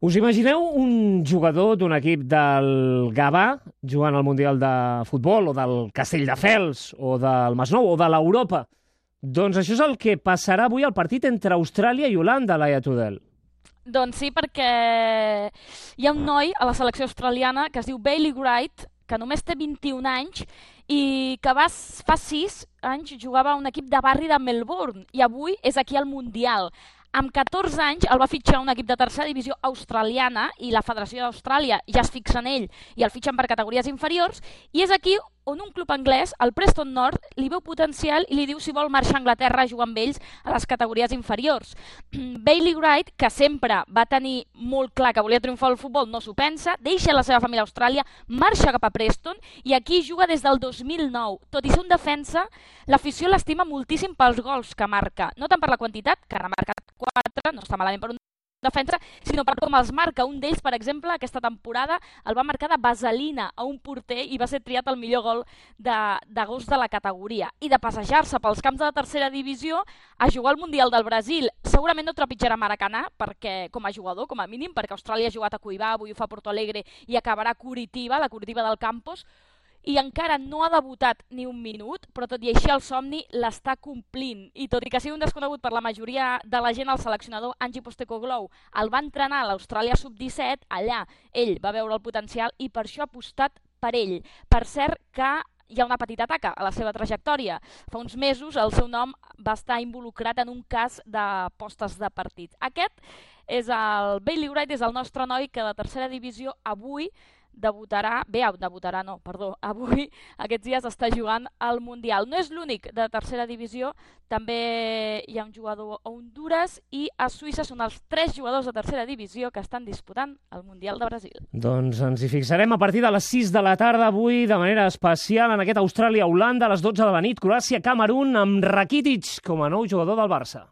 Us imagineu un jugador d'un equip del Gavà jugant al Mundial de Futbol o del Castelldefels o del Masnou o de l'Europa? Doncs això és el que passarà avui al partit entre Austràlia i Holanda, Laia Tudel. Doncs sí, perquè hi ha un noi a la selecció australiana que es diu Bailey Wright, que només té 21 anys i que va, fa 6 anys jugava a un equip de barri de Melbourne i avui és aquí al Mundial. Amb 14 anys el va fitxar un equip de tercera divisió australiana i la Federació d'Austràlia ja es fixa en ell i el fitxen per categories inferiors i és aquí on un club anglès, el Preston North, li veu potencial i li diu si vol marxar a Anglaterra a jugar amb ells a les categories inferiors. Bailey Wright, que sempre va tenir molt clar que volia triomfar al futbol, no s'ho pensa, deixa la seva família a Austràlia, marxa cap a Preston i aquí juga des del 2009. Tot i ser un defensa, l'afició l'estima moltíssim pels gols que marca. No tant per la quantitat, que n'ha marcat 4, no està malament per un defensa, sinó per com els marca. Un d'ells, per exemple, aquesta temporada el va marcar de vaselina a un porter i va ser triat el millor gol d'agost de, de la categoria. I de passejar-se pels camps de la tercera divisió a jugar al Mundial del Brasil. Segurament no trepitjarà Maracanà perquè, com a jugador, com a mínim, perquè Austràlia ha jugat a Cuivà, avui ho fa Porto Alegre i acabarà Curitiba, la Curitiba del Campos, i encara no ha debutat ni un minut, però tot i així el somni l'està complint. I tot i que sigui un desconegut per la majoria de la gent, el seleccionador Angie Postecoglou el va entrenar a l'Austràlia Sub-17, allà ell va veure el potencial i per això ha apostat per ell. Per cert que hi ha una petita taca a la seva trajectòria. Fa uns mesos el seu nom va estar involucrat en un cas de postes de partit. Aquest és el Bailey Wright, és el nostre noi que de tercera divisió avui debutarà, bé, debutarà no, perdó, avui aquests dies està jugant al Mundial. No és l'únic de tercera divisió, també hi ha un jugador a Honduras i a Suïssa són els tres jugadors de tercera divisió que estan disputant el Mundial de Brasil. Doncs ens hi fixarem a partir de les 6 de la tarda avui de manera especial en aquest Austràlia-Holanda a les 12 de la nit, Croàcia-Camerún amb Rakitic com a nou jugador del Barça.